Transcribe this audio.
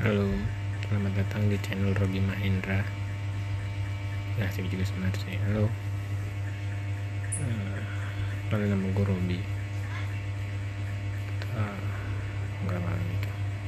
Halo, selamat datang di channel Robi Mahendra. Nah, saya juga sebenarnya. Halo, uh, nama gue Robi. Ah, Kita nggak lagi.